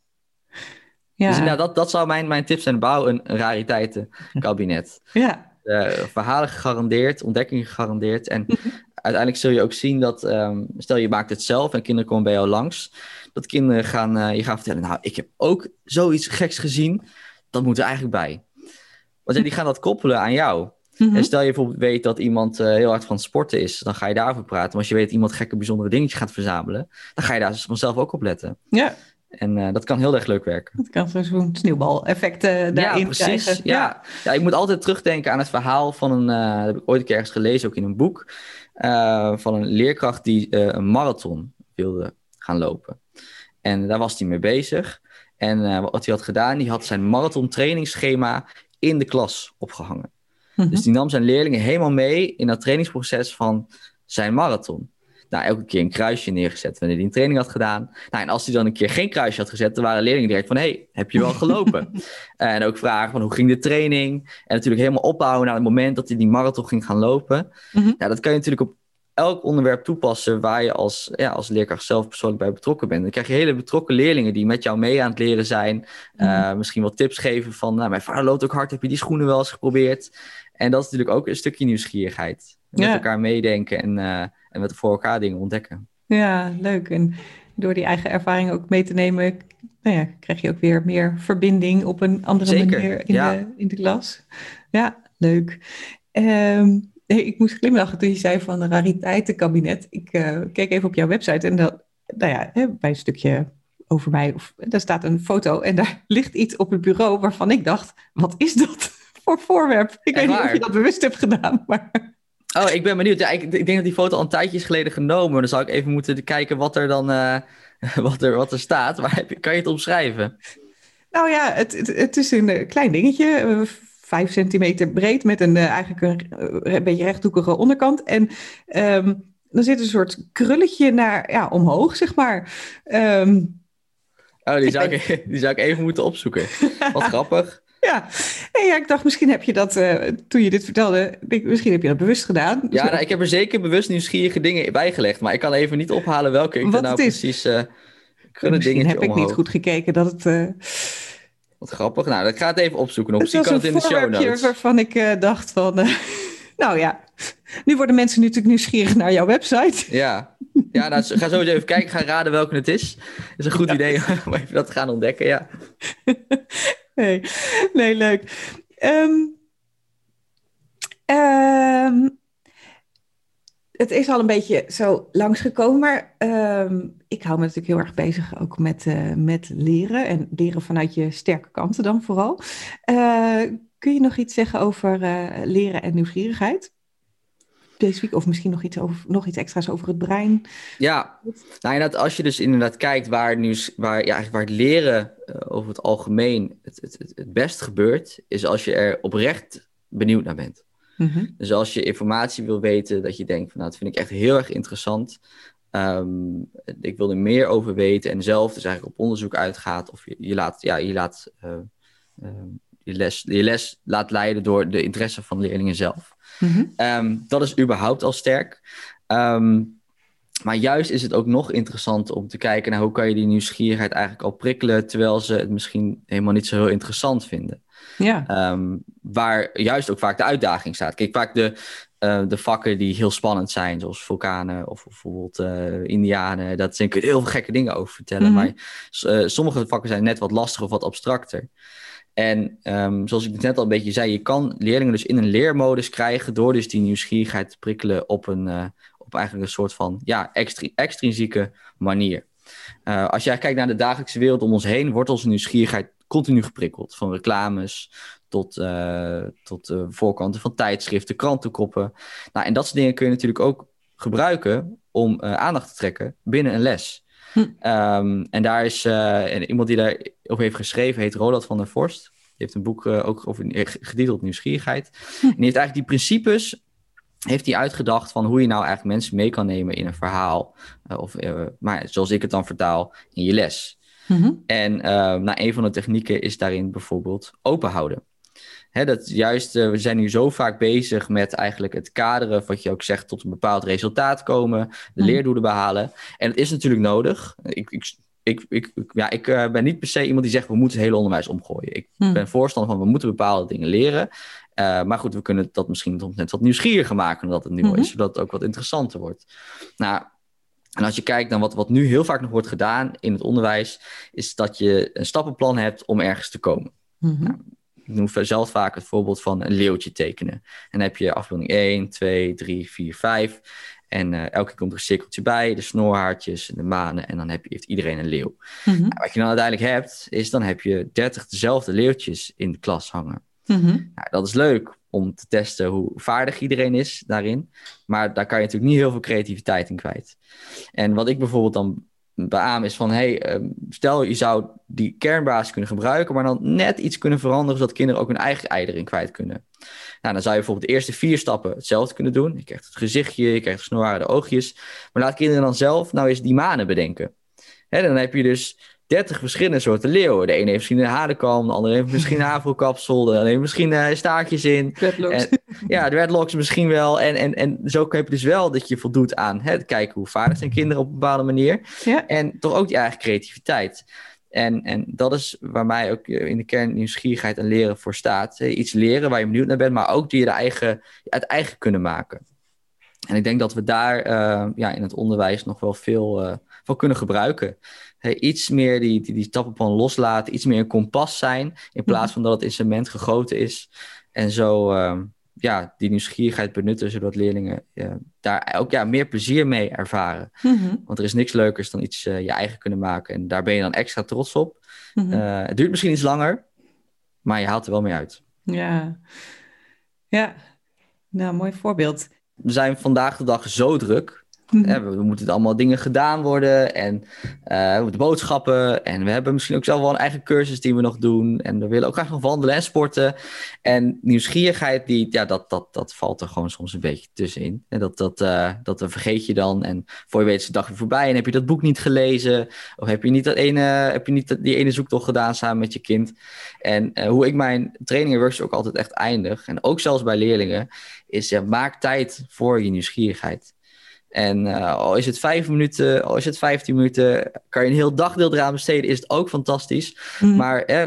ja. Dus nou, dat, dat zou mijn, mijn tip zijn. Bouw een, rariteitenkabinet. Ja. Uh, verhalen gegarandeerd, ontdekkingen gegarandeerd. En uiteindelijk zul je ook zien dat, um, stel je maakt het zelf en kinderen komen bij jou langs, dat kinderen gaan, uh, je gaan vertellen, nou, ik heb ook zoiets geks gezien, dat moet er eigenlijk bij. Want die gaan dat koppelen aan jou. Mm -hmm. En stel je bijvoorbeeld weet dat iemand uh, heel hard van sporten is, dan ga je daarover praten. Maar als je weet dat iemand gekke bijzondere dingetjes gaat verzamelen, dan ga je daar vanzelf ook op letten. Ja. En uh, dat kan heel erg leuk werken. Dat kan zo'n sneeuwbaleffect uh, daarin ja, precies. Krijgen. Ja. ja. ik moet altijd terugdenken aan het verhaal van een, uh, dat heb ik ooit een keer ergens gelezen, ook in een boek, van een leerkracht die een marathon wilde gaan lopen. En daar was hij mee bezig. En wat hij had gedaan, die had zijn marathon trainingsschema in de klas opgehangen. Mm -hmm. Dus die nam zijn leerlingen helemaal mee in dat trainingsproces van zijn marathon nou, elke keer een kruisje neergezet wanneer hij een training had gedaan. Nou, en als hij dan een keer geen kruisje had gezet, dan waren leerlingen direct van, hey, heb je wel gelopen? en ook vragen van, hoe ging de training? En natuurlijk helemaal opbouwen naar het moment dat hij die marathon ging gaan lopen. Mm -hmm. Ja, dat kan je natuurlijk op elk onderwerp toepassen waar je als, ja, als leerkracht zelf persoonlijk bij betrokken bent. Dan krijg je hele betrokken leerlingen die met jou mee aan het leren zijn. Mm -hmm. uh, misschien wat tips geven van, nou, mijn vader loopt ook hard, heb je die schoenen wel eens geprobeerd? En dat is natuurlijk ook een stukje nieuwsgierigheid. Met ja. elkaar meedenken en, uh, en met voor elkaar dingen ontdekken. Ja, leuk. En door die eigen ervaring ook mee te nemen, nou ja, krijg je ook weer meer verbinding op een andere Zeker, manier in, ja. de, in de klas. Ja, leuk. Um, ik moest glimlachen toen je zei van een rariteitenkabinet. Ik uh, keek even op jouw website en dat, nou ja, bij een stukje over mij, of, daar staat een foto en daar ligt iets op het bureau waarvan ik dacht, wat is dat voor voorwerp? Ik weet niet of je dat bewust hebt gedaan, maar... Oh, ik ben benieuwd. Ja, ik, ik, denk dat die foto al een tijdje is geleden genomen. Dan zou ik even moeten kijken wat er dan uh, wat er, wat er staat. Maar kan je het omschrijven? Nou ja, het, het, het is een klein dingetje. vijf centimeter breed met een, eigenlijk een, een, beetje rechthoekige onderkant. En ehm, dan zit een soort krulletje naar, ja, omhoog, zeg maar. Um, oh, die zou, ik, die zou ik even moeten opzoeken. Wat grappig. Ja. En ja, ik dacht, misschien heb je dat, uh, toen je dit vertelde, misschien heb je dat bewust gedaan. Ja, nou, ik heb er zeker bewust nieuwsgierige dingen bijgelegd, maar ik kan even niet ophalen welke ik er nou precies... Uh, misschien heb ik niet goed gekeken dat het... Uh... Wat grappig. Nou, ik ga het even opzoeken. Misschien kan het in de show notes. waarvan ik dacht van... nou ja, nu worden mensen natuurlijk nieuwsgierig naar jouw website. Ja, ja nou, ga zo even kijken. Ga raden welke het is. Dat is een goed idee om even dat te gaan ontdekken, ja. nee, nee, leuk. Um, um, het is al een beetje zo langsgekomen, maar um, ik hou me natuurlijk heel erg bezig ook met, uh, met leren en leren vanuit je sterke kanten dan vooral. Uh, kun je nog iets zeggen over uh, leren en nieuwsgierigheid? Specifiek? Of misschien nog iets, over, nog iets extra's over het brein? Ja, nou dat als je dus inderdaad kijkt waar, nieuws, waar, ja, waar het leren uh, over het algemeen het, het, het, het, best gebeurt, is als je er oprecht benieuwd naar bent. Mm -hmm. Dus als je informatie wil weten, dat je denkt van nou, dat vind ik echt heel erg interessant. Um, ik wil er meer over weten en zelf dus eigenlijk op onderzoek uitgaat. Of je, je laat, ja, je laat uh, uh, je, les, je les laat leiden door de interesse van de leerlingen zelf. Mm -hmm. dat is überhaupt al sterk. Um, maar juist is het ook nog interessant om te kijken naar hoe kan je die nieuwsgierigheid eigenlijk al prikkelen, terwijl ze het misschien helemaal niet zo heel interessant vinden. Ja. Um, waar juist ook vaak de uitdaging staat. Kijk, vaak de, uh, de vakken die heel spannend zijn, zoals vulkanen of bijvoorbeeld uh, indianen, dat zijn, kun je heel veel gekke dingen over vertellen. Mm -hmm. Maar uh, sommige vakken zijn net wat lastiger of wat abstracter. En um, zoals ik net al een beetje zei, je kan leerlingen dus in een leermodus krijgen door dus die nieuwsgierigheid te prikkelen op een, uh, op eigenlijk een soort van ja, extri extrinsieke manier. Uh, als jij kijkt naar de dagelijkse wereld om ons heen, wordt onze nieuwsgierigheid continu geprikkeld. Van reclames tot, uh, tot voorkanten van tijdschriften, krantenkoppen. Nou, en dat soort dingen kun je natuurlijk ook gebruiken om aandacht te trekken binnen een les. Hm. Um, en daar is uh, iemand die daarover heeft geschreven, heet Roland van der Vorst. Die heeft een boek uh, ook over getiteld Nieuwsgierigheid. Hm. En die heeft eigenlijk die principes heeft hij uitgedacht van hoe je nou eigenlijk mensen mee kan nemen in een verhaal. Uh, of, maar zoals ik het dan vertaal, in je les. Mm -hmm. En nou, een van de technieken is daarin bijvoorbeeld open houden. Hè, dat juist, uh, we zijn nu zo vaak bezig met eigenlijk het kaderen, wat je ook zegt, tot een bepaald resultaat komen, de mm. leerdoelen behalen. En het is natuurlijk nodig. Ik, ik, ik, ik, ja, ik uh, ben niet per se iemand die zegt, we moeten het hele onderwijs omgooien. Ik mm. ben voorstander van, we moeten bepaalde dingen leren. Uh, maar goed, we kunnen dat misschien net wat nieuwsgieriger maken dan dat het nu -hmm. is, zodat het ook wat interessanter wordt. Nou, en als je kijkt naar wat, wat nu heel vaak nog wordt gedaan in het onderwijs, is dat je een stappenplan hebt om ergens te komen. Mm -hmm. nou, ik noem zelf vaak het voorbeeld van een leeuwtje tekenen. En dan heb je afbeelding 1, 2, 3, 4, 5. En uh, elke keer komt er een cirkeltje bij, de snoorhaartjes, de manen. En dan heb je, heeft iedereen een leeuw. Mm -hmm. nou, wat je dan uiteindelijk hebt, is dan heb je 30 dezelfde leeuwtjes in de klas hangen. Mm -hmm. nou, dat is leuk om te testen hoe vaardig iedereen is daarin. Maar daar kan je natuurlijk niet heel veel creativiteit in kwijt. En wat ik bijvoorbeeld dan beaam is van, hey, uh, stel je zou die kernbasis kunnen gebruiken, maar dan net iets kunnen veranderen, zodat kinderen ook hun eigen ei erin kwijt kunnen. Nou, dan zou je bijvoorbeeld de eerste vier stappen hetzelfde kunnen doen. Je krijgt het gezichtje, je krijgt de snorharen, de oogjes. Maar laat kinderen dan zelf nou eens die manen bedenken. Hè, dan heb je dus 30 verschillende soorten leeuwen. De ene heeft misschien een hadenkam, de andere heeft misschien een afrokapsel, de andere heeft misschien uh, staartjes in. Dreadlocks. En, ja, dreadlocks misschien wel. En, en, en zo heb je dus wel dat je voldoet aan het kijken hoe vaardig zijn kinderen op een bepaalde manier. Ja. En toch ook die eigen creativiteit. En, en dat is waar mij ook eh, in de kern nieuwsgierigheid en leren voor staat. Iets leren waar je benieuwd naar bent, maar ook die je de eigen, het eigen kunnen maken. En ik denk dat we daar uh, ja, in het onderwijs nog wel veel uh, van kunnen gebruiken hey, iets meer die, die, die stappenplan loslaten, iets meer een kompas zijn, in plaats mhm. van dat het in cement gegoten is. En zo uh, ja, die nieuwsgierigheid benutten, zodat leerlingen uh, daar ook ja, meer plezier mee ervaren. Mm -hmm. Want er is niks leukers dan iets uh, je eigen kunnen maken. En daar ben je dan extra trots op. Mm -hmm. het duurt misschien iets langer, maar je haalt er wel mee uit. Ja, ja. nou, mooi voorbeeld. We zijn vandaag de dag zo druk Mhm. We, moeten allemaal dingen gedaan worden en uh, we moeten boodschappen. En we hebben misschien ook zelf wel een eigen cursus die we nog doen. En we willen ook graag nog wandelen en sporten. En nieuwsgierigheid, die, ja, dat, dat, dat valt er gewoon soms een beetje tussenin. En dat, dat, uh, dat vergeet je dan. En voor je weet is de dag weer voorbij. En heb je dat boek niet gelezen? Of heb je niet, dat ene, heb je niet die ene zoektocht gedaan samen met je kind? En uh, hoe ik mijn trainingen workshops ook altijd echt eindig. En ook zelfs bij leerlingen. Is ja, maak tijd voor je nieuwsgierigheid. En uh, al is het vijf minuten, al is het vijftien minuten, kan je een heel dagdeel eraan besteden, is het ook fantastisch. Mm. Maar eh,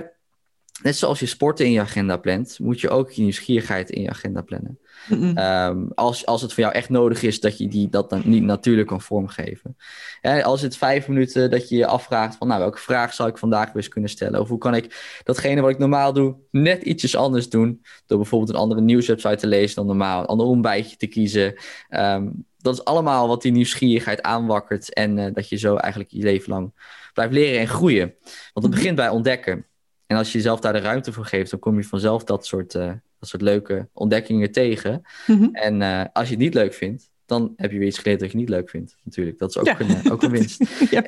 net zoals je sporten in je agenda plant, moet je ook je nieuwsgierigheid in je agenda plannen. um, als, als het voor jou echt nodig is dat je die, dat dan niet natuurlijk kan vormgeven. Ja, als het vijf minuten dat je je afvraagt van nou, welke vraag zou ik vandaag weer eens kunnen stellen? Of hoe kan ik datgene wat ik normaal doe net ietsjes anders doen? Door bijvoorbeeld een andere nieuwswebsite te lezen dan normaal, een ander ontbijtje te kiezen. Um, dat is allemaal wat die nieuwsgierigheid aanwakkert. En uh, dat je zo eigenlijk je leven lang blijft leren en groeien. Want het mhm. begint bij ontdekken. En als je jezelf daar de ruimte voor geeft, dan kom je vanzelf dat soort, uh, dat soort leuke ontdekkingen tegen. Mm -hmm. En uh, als je het niet leuk vindt, dan heb je weer iets geleerd dat je niet leuk vindt. Natuurlijk, dat is ook, ja. een, ook een winst. ja,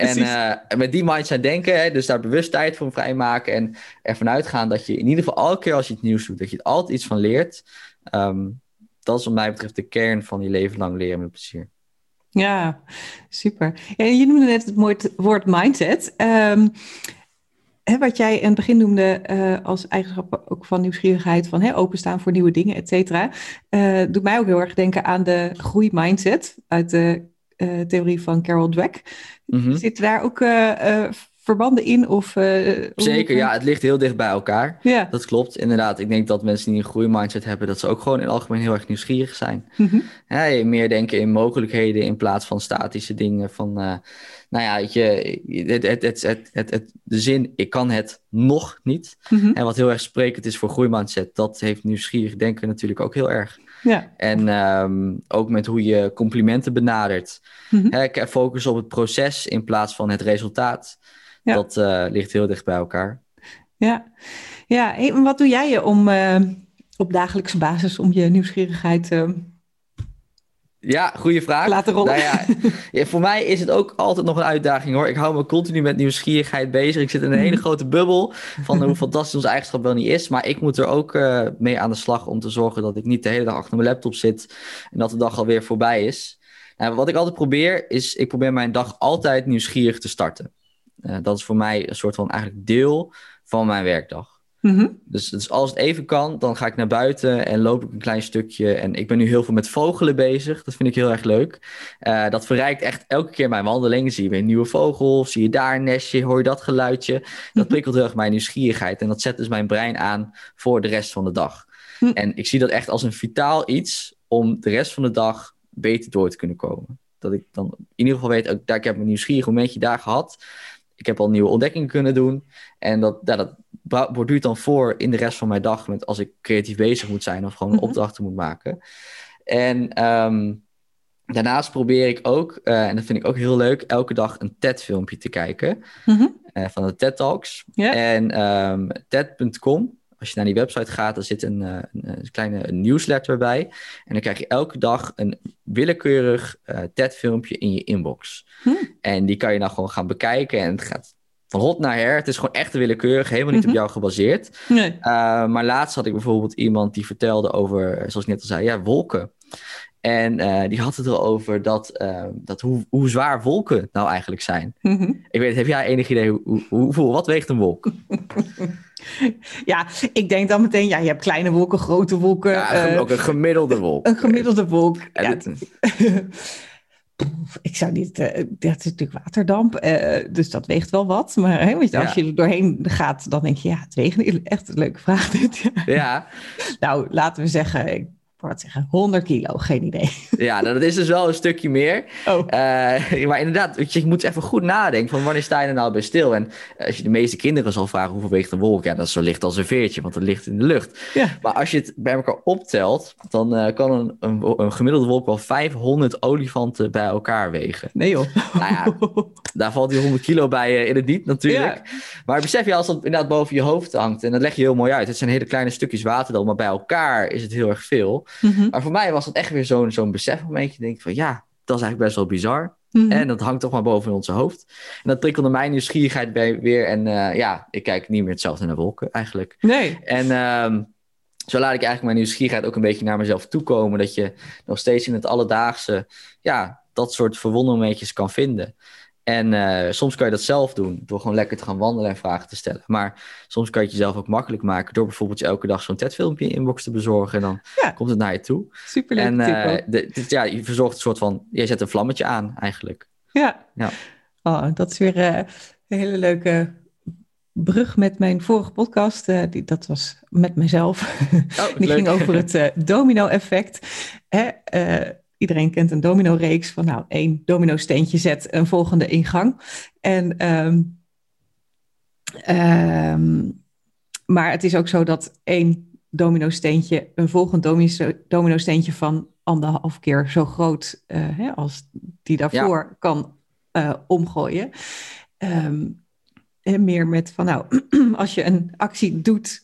en met die mindset denken, hè, dus daar bewust tijd voor vrijmaken en ervan uitgaan dat je in ieder geval elke keer als je het nieuws doet, dat je er altijd iets van leert. Um, dat is wat mij betreft de kern van je leven lang leren met plezier. Ja, super. Ja, je noemde net het mooie woord mindset. Um, hè, wat jij in het begin noemde uh, als eigenschap ook van nieuwsgierigheid, van hè, openstaan voor nieuwe dingen, et cetera, uh, doet mij ook heel erg denken aan de groeimindset uit de uh, theorie van Carol Dweck. Mm -hmm. Zitten daar ook verbanden in? Of, uh, Zeker, ja, het ligt heel dicht bij elkaar. Ja. Dat klopt, inderdaad. Ik denk dat mensen die een groeimindset hebben, dat ze ook gewoon in het algemeen heel erg nieuwsgierig zijn. Mm ja, meer denken in mogelijkheden in plaats van statische dingen. Van, uh, nou ja, weet je, het, het, het, het, het, de zin, ik kan het nog niet. Mm -hmm. En wat heel erg sprekend is voor groeimindset, dat heeft nieuwsgierig denken natuurlijk ook heel erg. Ja. En um, ook met hoe je complimenten benadert. Mm -hmm. focus op het proces in plaats van het resultaat. Ja. Dat uh, ligt heel dicht bij elkaar. Ja, ja. Hey, wat doe jij om uh, op dagelijkse basis om je nieuwsgierigheid uh, ja, goede vraag. Laten rollen. Nou ja, ja, voor mij is het ook altijd nog een uitdaging hoor. Ik hou me continu met nieuwsgierigheid bezig. Ik zit in een hele mhm. grote bubbel van hoe fantastisch onze eigenschap wel niet is. Maar ik moet er ook uh, mee aan de slag om te zorgen dat ik niet de hele dag achter mijn laptop zit en dat de dag alweer voorbij is. Nou, wat ik altijd probeer is, ik probeer mijn dag altijd nieuwsgierig te starten. Uh, dat is voor mij een soort van eigenlijk deel van mijn werkdag. Mm -hmm. dus, dus, als het even kan, dan ga ik naar buiten en loop ik een klein stukje. En ik ben nu heel veel met vogelen bezig. Dat vind ik heel erg leuk. Uh, dat verrijkt echt elke keer mijn wandeling. Zie je weer een nieuwe vogel, zie je daar een nestje, hoor je dat geluidje. Dat mhm. prikkelt heel erg mijn nieuwsgierigheid. En dat zet dus mijn brein aan voor de rest van de dag. Mm En ik zie dat echt als een vitaal iets om de rest van de dag beter door te kunnen komen. Dat ik dan in ieder geval weet, ook, ik heb een nieuwsgierig momentje daar gehad ik heb al nieuwe ontdekkingen kunnen doen. En dat, ja, dat borduurt dan voor in de rest van mijn dag. Met als ik creatief bezig moet zijn of gewoon mhm. opdrachten moet maken. En um, daarnaast probeer ik ook, uh, en dat vind ik ook heel leuk, elke dag een TED-filmpje te kijken. Mm uh, van de TED Talks. Yeah. En um, TED.com als je naar die website gaat, dan zit een, eh, een, een kleine newsletter bij. En dan krijg je elke dag een willekeurig uh, TED-filmpje in je inbox. Hm. En die kan je dan gewoon gaan bekijken. En het gaat van hot naar her. Het is gewoon echt willekeurig, helemaal niet op mhm. jou gebaseerd. Nee. Uh, maar laatst had ik bijvoorbeeld iemand die vertelde over, zoals ik net al zei, ja, wolken. En uh, die had het erover dat, uh, dat hoe, hoe zwaar wolken nou eigenlijk zijn. Mm -hmm. Ik weet, heb jij enig idee hoe, hoe, hoeveel, wat weegt een wolk? ja, ik denk dan meteen, ja, je hebt kleine wolken, grote wolken. Ja, uh, ook een gemiddelde wolk. Een gemiddelde wolk. Ja. Het... ik zou niet, uh, dat is natuurlijk waterdamp, uh, dus dat weegt wel wat. Maar hè, als ja. je er doorheen gaat, dan denk je, ja, het weegt echt een leuke vraag dit. ja. nou, laten we zeggen, wat zeggen, 100 kilo, geen idee. Ja, nou, dat is dus wel een stukje meer. Oh. Uh, maar inderdaad, je moet even goed nadenken van wanneer sta je er nou bij stil? En als je de meeste kinderen zal vragen hoeveel weegt een wolk, ja, dat is zo licht als een veertje, want het ligt in de lucht. Ja. Maar als je het bij elkaar optelt, dan uh, kan een, een, een, gemiddelde wolk wel 500 olifanten bij elkaar wegen. Nee joh. Nou ja, daar valt die 100 kilo bij uh, in het niet natuurlijk. Ja. Maar besef je als dat inderdaad boven je hoofd hangt, en dat leg je heel mooi uit. Het zijn hele kleine stukjes water dan, maar bij elkaar is het heel erg veel. Mm -hmm. Maar voor mij was het echt weer zo'n zo'n besefmomentje. Denk ik van ja, dat is eigenlijk best wel bizar. Mhm. En dat hangt toch maar boven onze hoofd. En dat prikkelde mijn nieuwsgierigheid bij weer. En uh, ja, ik kijk niet meer hetzelfde naar wolken eigenlijk. Nee. En um, zo laat ik eigenlijk mijn nieuwsgierigheid ook een beetje naar mezelf toekomen. Dat je nog steeds in het alledaagse, ja, dat soort verwondermomentjes kan vinden. En uh, soms kan je dat zelf doen, door gewoon lekker te gaan wandelen en vragen te stellen. Maar soms kan je het jezelf ook makkelijk maken door bijvoorbeeld je elke dag zo'n TED-filmpje in inbox te bezorgen. En dan komt het naar je toe. Superleuk En uh, ja, je verzorgt een soort van, jij zet een vlammetje aan eigenlijk. Ja, ja. Oh, dat is weer uh, een hele leuke brug met mijn vorige podcast. die, dat was met mezelf. Oh, die ging over het domino-effect. Iedereen kent een domino-reeks van nou, één domino-steentje zet een volgende ingang. En, um, maar het is ook zo dat één domino-steentje een volgend domino-steentje van anderhalf keer zo groot uh, hè, als die daarvoor kan uh, omgooien. Um, en meer met van nou, als je een actie doet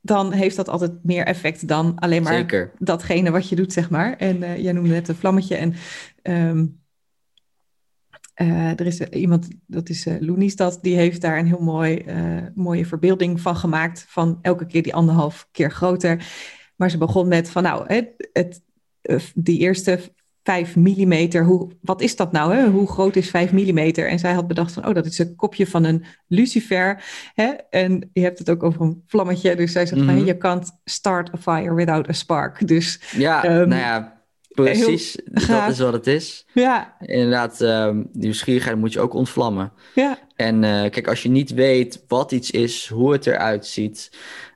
dan heeft dat altijd meer effect dan alleen maar Zeker. datgene wat je doet, zeg maar. En uh, jij noemde net een vlammetje. En um, uh, er is iemand, dat is uh, Loenies, dat, die heeft daar een heel mooi, mooie verbeelding van gemaakt. Van elke keer die anderhalf keer groter. Maar ze begon met van nou, het, het, die eerste 5 mm. Hoe, wat is dat nou? Hè? Hoe groot is 5 mm? En zij had bedacht van, oh, dat is een kopje van een lucifer. Hè? En je hebt het ook over een vlammetje. Dus zij zegt van, mhm. je can't start a fire without a spark. Dus, ja, um, nou ja, precies. Dat is wat het is. Ja. Inderdaad, um, nieuwsgierigheid moet je ook ontvlammen. Ja. En uh, kijk, als je niet weet wat iets is, hoe het eruit ziet...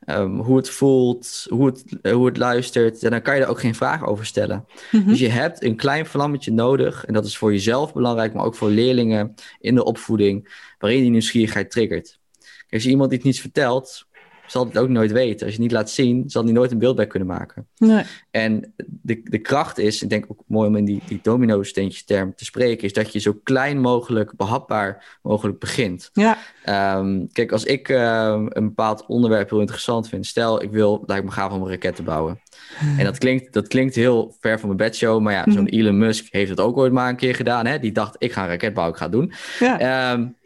Um, hoe het voelt, hoe het, uh, hoe het luistert. Dan kan je er ook geen vragen over stellen. Mm-hmm. Dus je hebt een klein vlammetje nodig. En dat is voor jezelf belangrijk, maar ook voor leerlingen in de opvoeding. Waarin je die nieuwsgierigheid triggert. Als je iemand iets niet vertelt, zal het ook nooit weten. Als je het niet laat zien, zal hij nooit een beeld bij kunnen maken. Nee. En de, de kracht is, ik denk ook mooi om in die, die domino-steentjes term te spreken, is dat je zo klein mogelijk, behapbaar mogelijk begint. Ja. Um, kijk, als ik um, een bepaald onderwerp heel interessant vind, stel ik wil ik me ga om een raket te bouwen. En dat klinkt, dat klinkt heel ver van mijn bedshow, maar ja, zo'n mhm. Elon Musk heeft het ook ooit maar een keer gedaan. Hè? Die dacht, ik ga een raket bouwen, ik ga het doen. Ja. Um,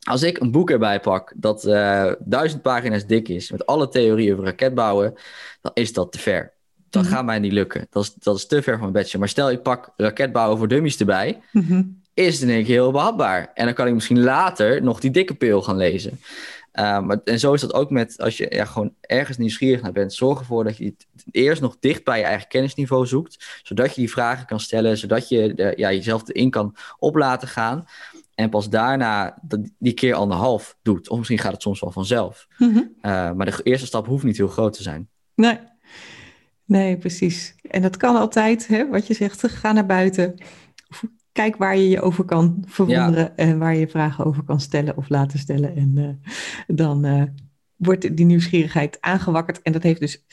als ik een boek erbij pak dat uh, duizend pagina's dik is, met alle theorieën over raketbouwen, dan is dat te ver. Dat mm gaat mij niet lukken. Dat is, dat is te ver van mijn bedje. Maar stel, ik pak raketbouwen voor dummies erbij, mm is het in één keer heel behapbaar. En dan kan ik misschien later nog die dikke pil gaan lezen. Uh, maar, en zo is dat ook met als je ja, gewoon ergens nieuwsgierig naar bent. Zorg ervoor dat je het eerst nog dicht bij je eigen kennisniveau zoekt. Zodat je die vragen kan stellen. Zodat je de, ja, jezelf erin kan op laten gaan. En pas daarna die keer anderhalf doet. Of misschien gaat het soms wel vanzelf. Mm -hmm. uh, maar de eerste stap hoeft niet heel groot te zijn. Nee, nee precies. En dat kan altijd, hè, wat je zegt, ga naar buiten. Kijk waar je je over kan verwonderen ja. en waar je vragen over kan stellen of laten stellen. En uh, dan uh, wordt die nieuwsgierigheid aangewakkerd. En dat heeft dus,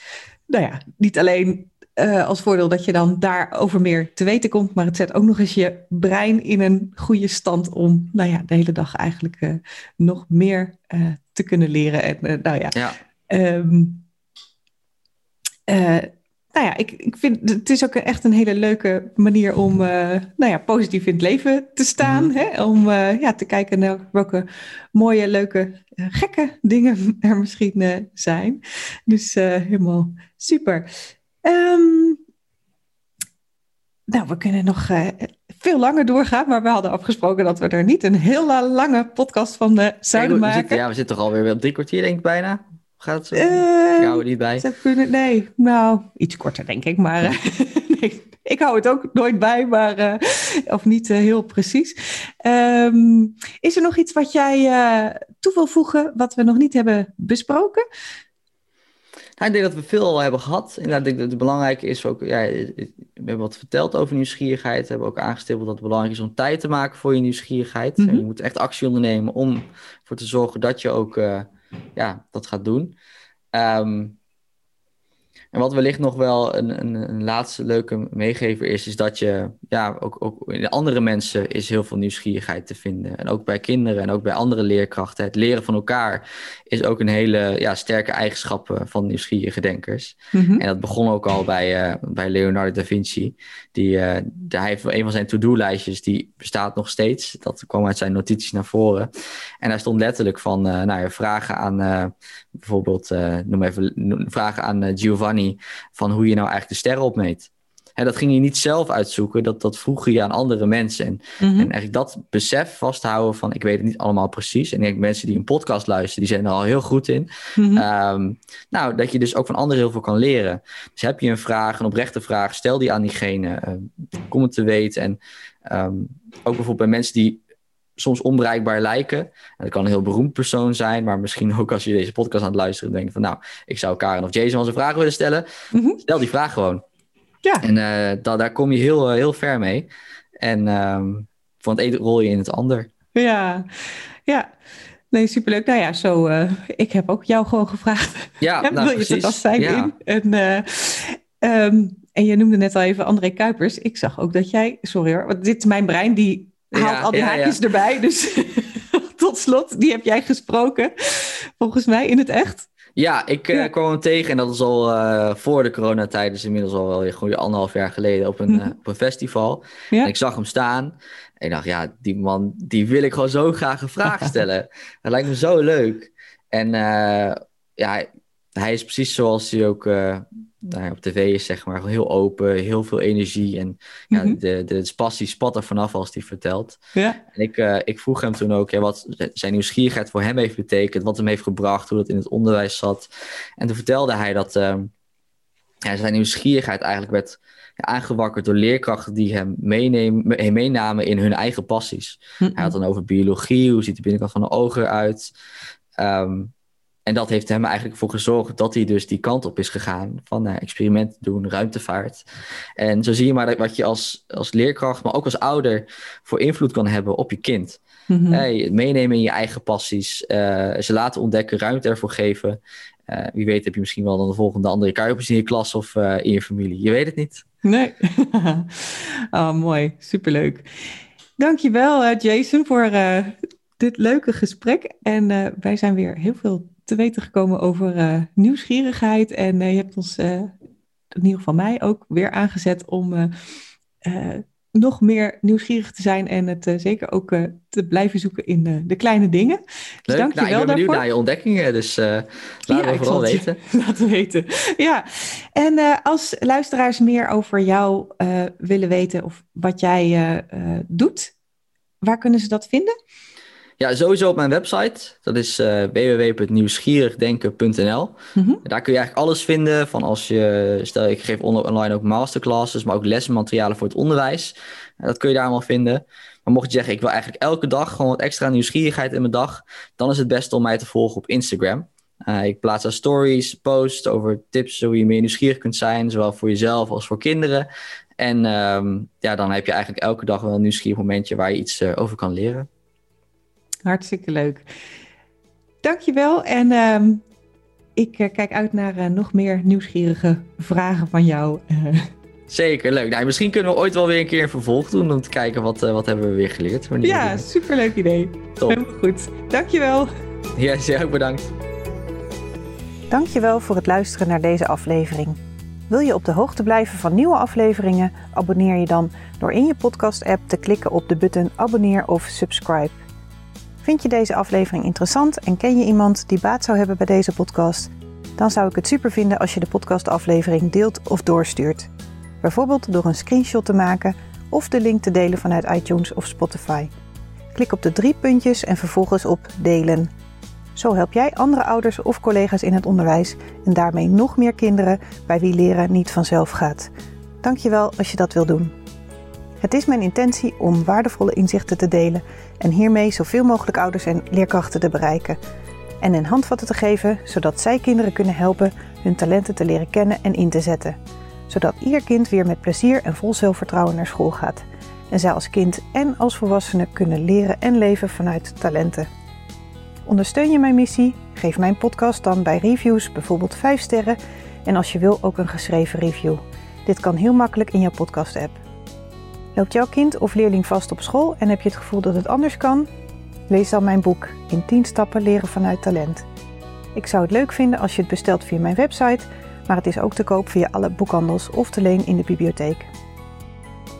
nou ja, niet alleen uh, als voordeel dat je dan daarover meer te weten komt. Maar het zet ook nog eens je brein in een goede stand om nou ja, de hele dag eigenlijk uh, nog meer uh, te kunnen leren. En nou ja. ja. Um, nou ja, ik, ik vind het is ook echt een hele leuke manier om nou ja, positief in het leven te staan. Mm hè? Om ja, te kijken naar welke mooie, leuke, gekke dingen er misschien zijn. Dus helemaal super. Um, nou, we kunnen nog veel langer doorgaan, maar we hadden afgesproken dat we er niet een heel lange podcast van zouden maken. Zitten, ja, we zitten toch alweer op drie kwartier, denk ik bijna. Gaat het? Uh, er niet bij. Kunnen, nee, nou, iets korter denk ik, maar nee, ik hou het ook nooit bij, maar of niet heel precies. Um, is er nog iets wat jij toe wil voegen, wat we nog niet hebben besproken? Nou, ik denk dat we veel al hebben gehad. Inderdaad, ik denk dat het belangrijk is ook. Ja, we hebben wat verteld over nieuwsgierigheid. We hebben ook aangestippeld dat het belangrijk is om tijd te maken voor je nieuwsgierigheid. Mm -hmm. Je moet echt actie ondernemen om ervoor te zorgen dat je ook ja, dat gaat doen. Um, En wat wellicht nog wel een, een, een, laatste leuke meegever is, is dat je, ja, ook, ook in andere mensen is heel veel nieuwsgierigheid te vinden. En ook bij kinderen en ook bij andere leerkrachten. Het leren van elkaar is ook een hele ja, sterke eigenschap van nieuwsgierige denkers. Mhm. En dat begon ook al bij, uh, bij Leonardo da Vinci. Die, uh, hij heeft een van zijn to-do-lijstjes, die bestaat nog steeds. Dat kwam uit zijn notities naar voren. En daar stond letterlijk van, uh, nou ja, vragen aan bijvoorbeeld, noem even, vragen aan Giovanni van hoe je nou eigenlijk de sterren opmeet. En dat ging je niet zelf uitzoeken, dat, dat vroeg je aan andere mensen. En, mhm. en eigenlijk dat besef vasthouden van ik weet het niet allemaal precies. En ik denk mensen die een podcast luisteren, die zijn er al heel goed in. Mhm. Ehm, nou, dat je dus ook van anderen heel veel kan leren. Dus heb je een vraag, een oprechte vraag, stel die aan diegene. Uh, kom het te weten. En ehm, ook bijvoorbeeld bij mensen die soms onbereikbaar lijken. En dat kan een heel beroemd persoon zijn, maar misschien ook als je deze podcast aan het luisteren denkt van nou, ik zou Karen of Jason als een vraag willen stellen. Mhm. Stel die vraag gewoon. Ja. En uh, daar kom je heel, heel ver mee. En um, van het ene rol je in het ander. Ja, ja. Nee, superleuk. Nou ja, zo, uh, ik heb ook jou gewoon gevraagd. Ja, nou, wil je het zijn ja. in? En, uh, um, en je noemde net al even André Kuipers. Ik zag ook dat jij, sorry hoor, want dit is mijn brein, die haalt al die haakjes erbij. Dus tot slot, die heb jij gesproken, volgens mij in het echt. Ja, ik uh, kwam hem tegen en dat is al uh, voor de coronatijd, dus inmiddels al wel gewoon anderhalf jaar geleden op een, uh, op een festival. Ja. En ik zag hem staan en ik dacht, ja, die man, die wil ik gewoon zo graag een vraag stellen. dat lijkt me zo leuk. En ja, hij is precies zoals hij ook nou, op tv is, zeg maar, heel open, heel veel energie. En ja, mm -hmm. de, de passie spat er vanaf als hij vertelt. Ja. En ik, uh, ik vroeg hem toen ook ja, wat zijn nieuwsgierigheid voor hem heeft betekend, wat hem heeft gebracht, hoe dat in het onderwijs zat. En toen vertelde hij dat uh, ja, zijn nieuwsgierigheid eigenlijk werd aangewakkerd door leerkrachten die hem meenemen, meenamen in hun eigen passies. Mm -hmm. Hij had dan over biologie, hoe ziet de binnenkant van de ogen eruit. Um, en dat heeft hem eigenlijk voor gezorgd dat hij dus die kant op is gegaan van uh, experimenten doen, ruimtevaart. En zo zie je maar wat je als, als leerkracht, maar ook als ouder voor invloed kan hebben op je kind. Mm hey, meenemen in je eigen passies, uh, ze laten ontdekken, ruimte ervoor geven. Uh, wie weet heb je misschien wel dan de volgende andere Kuipers in je klas of in je familie. Je weet het niet. Nee. oh, mooi. Superleuk. Dankjewel Jason voor dit leuke gesprek. En wij zijn weer heel veel te weten gekomen over uh, nieuwsgierigheid. En uh, je hebt ons, uh, in ieder geval mij, ook weer aangezet om nog meer nieuwsgierig te zijn en het zeker ook te blijven zoeken in de kleine dingen. Dus dank je nou, wel ik ben benieuwd naar je ontdekkingen, dus laten ja, we vooral weten. Laten weten, ja. En als luisteraars meer over jou willen weten of wat jij doet, waar kunnen ze dat vinden? Ja, sowieso op mijn website. Dat is uh, www.nieuwsgierigdenken.nl. Mhm. Daar kun je eigenlijk alles vinden van als je, stel ik geef online ook masterclasses, maar ook lesmaterialen voor het onderwijs. dat kun je daar allemaal vinden. Maar mocht je zeggen, ik wil eigenlijk elke dag gewoon wat extra nieuwsgierigheid in mijn dag, dan is het best om mij te volgen op Instagram. Uh, ik plaats daar stories, posts over tips hoe je meer nieuwsgierig kunt zijn, zowel voor jezelf als voor kinderen. En um, ja, dan heb je eigenlijk elke dag wel een nieuwsgierig momentje waar je iets uh, over kan leren. Hartstikke leuk. Dankjewel. En uh, ik uh, kijk uit naar uh, nog meer nieuwsgierige vragen van jou. Eh. Zeker, leuk. Nou, misschien kunnen we ooit wel weer een keer een vervolg doen om te kijken wat, wat hebben we weer geleerd. Ja, superleuk idee. Top. Helemaal goed. Dankjewel. Ja, yes, ook bedankt. Dankjewel voor het luisteren naar deze aflevering. Wil je op de hoogte blijven van nieuwe afleveringen? Abonneer je dan door in je podcast-app te klikken op de button abonneer of subscribe. Vind je deze aflevering interessant en ken je iemand die baat zou hebben bij deze podcast? Dan zou ik het super vinden als je de podcastaflevering deelt of doorstuurt. Bijvoorbeeld door een screenshot te maken of de link te delen vanuit iTunes of Spotify. Klik op de drie puntjes en vervolgens op delen. Zo help jij andere ouders of collega's in het onderwijs en daarmee nog meer kinderen bij wie leren niet vanzelf gaat. Dankjewel als je dat wil doen. Het is mijn intentie om waardevolle inzichten te delen en hiermee zoveel mogelijk ouders en leerkrachten te bereiken. En een handvatten te geven zodat zij kinderen kunnen helpen hun talenten te leren kennen en in te zetten. Zodat ieder kind weer met plezier en vol zelfvertrouwen naar school gaat. En zij als kind en als volwassene kunnen leren en leven vanuit talenten. Ondersteun je mijn missie? Geef mijn podcast dan bij reviews bijvoorbeeld 5 sterren En als je wil ook een geschreven review. Dit kan heel makkelijk in jouw podcast-app. Loopt jouw kind of leerling vast op school en heb je het gevoel dat het anders kan? Lees dan mijn boek In 10 stappen leren vanuit talent. Ik zou het leuk vinden als je het bestelt via mijn website, maar het is ook te koop via alle boekhandels of te leen in de bibliotheek.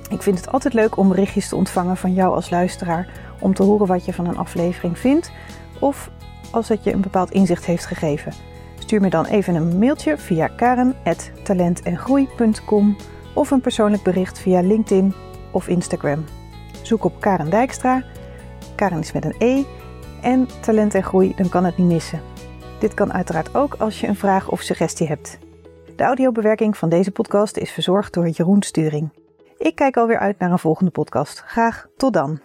Ik vind het altijd leuk om berichtjes te ontvangen van jou als luisteraar om te horen wat je van een aflevering vindt of als het je een bepaald inzicht heeft gegeven. Stuur me dan even een mailtje via karen.talentengroei.com of een persoonlijk bericht via LinkedIn of Instagram. Zoek op Karen Dijkstra. Karen is met een E. En talent en groei, dan kan het niet missen. Dit kan uiteraard ook als je een vraag of suggestie hebt. De audiobewerking van deze podcast is verzorgd door Jeroen Sturing. Ik kijk alweer uit naar een volgende podcast. Graag tot dan.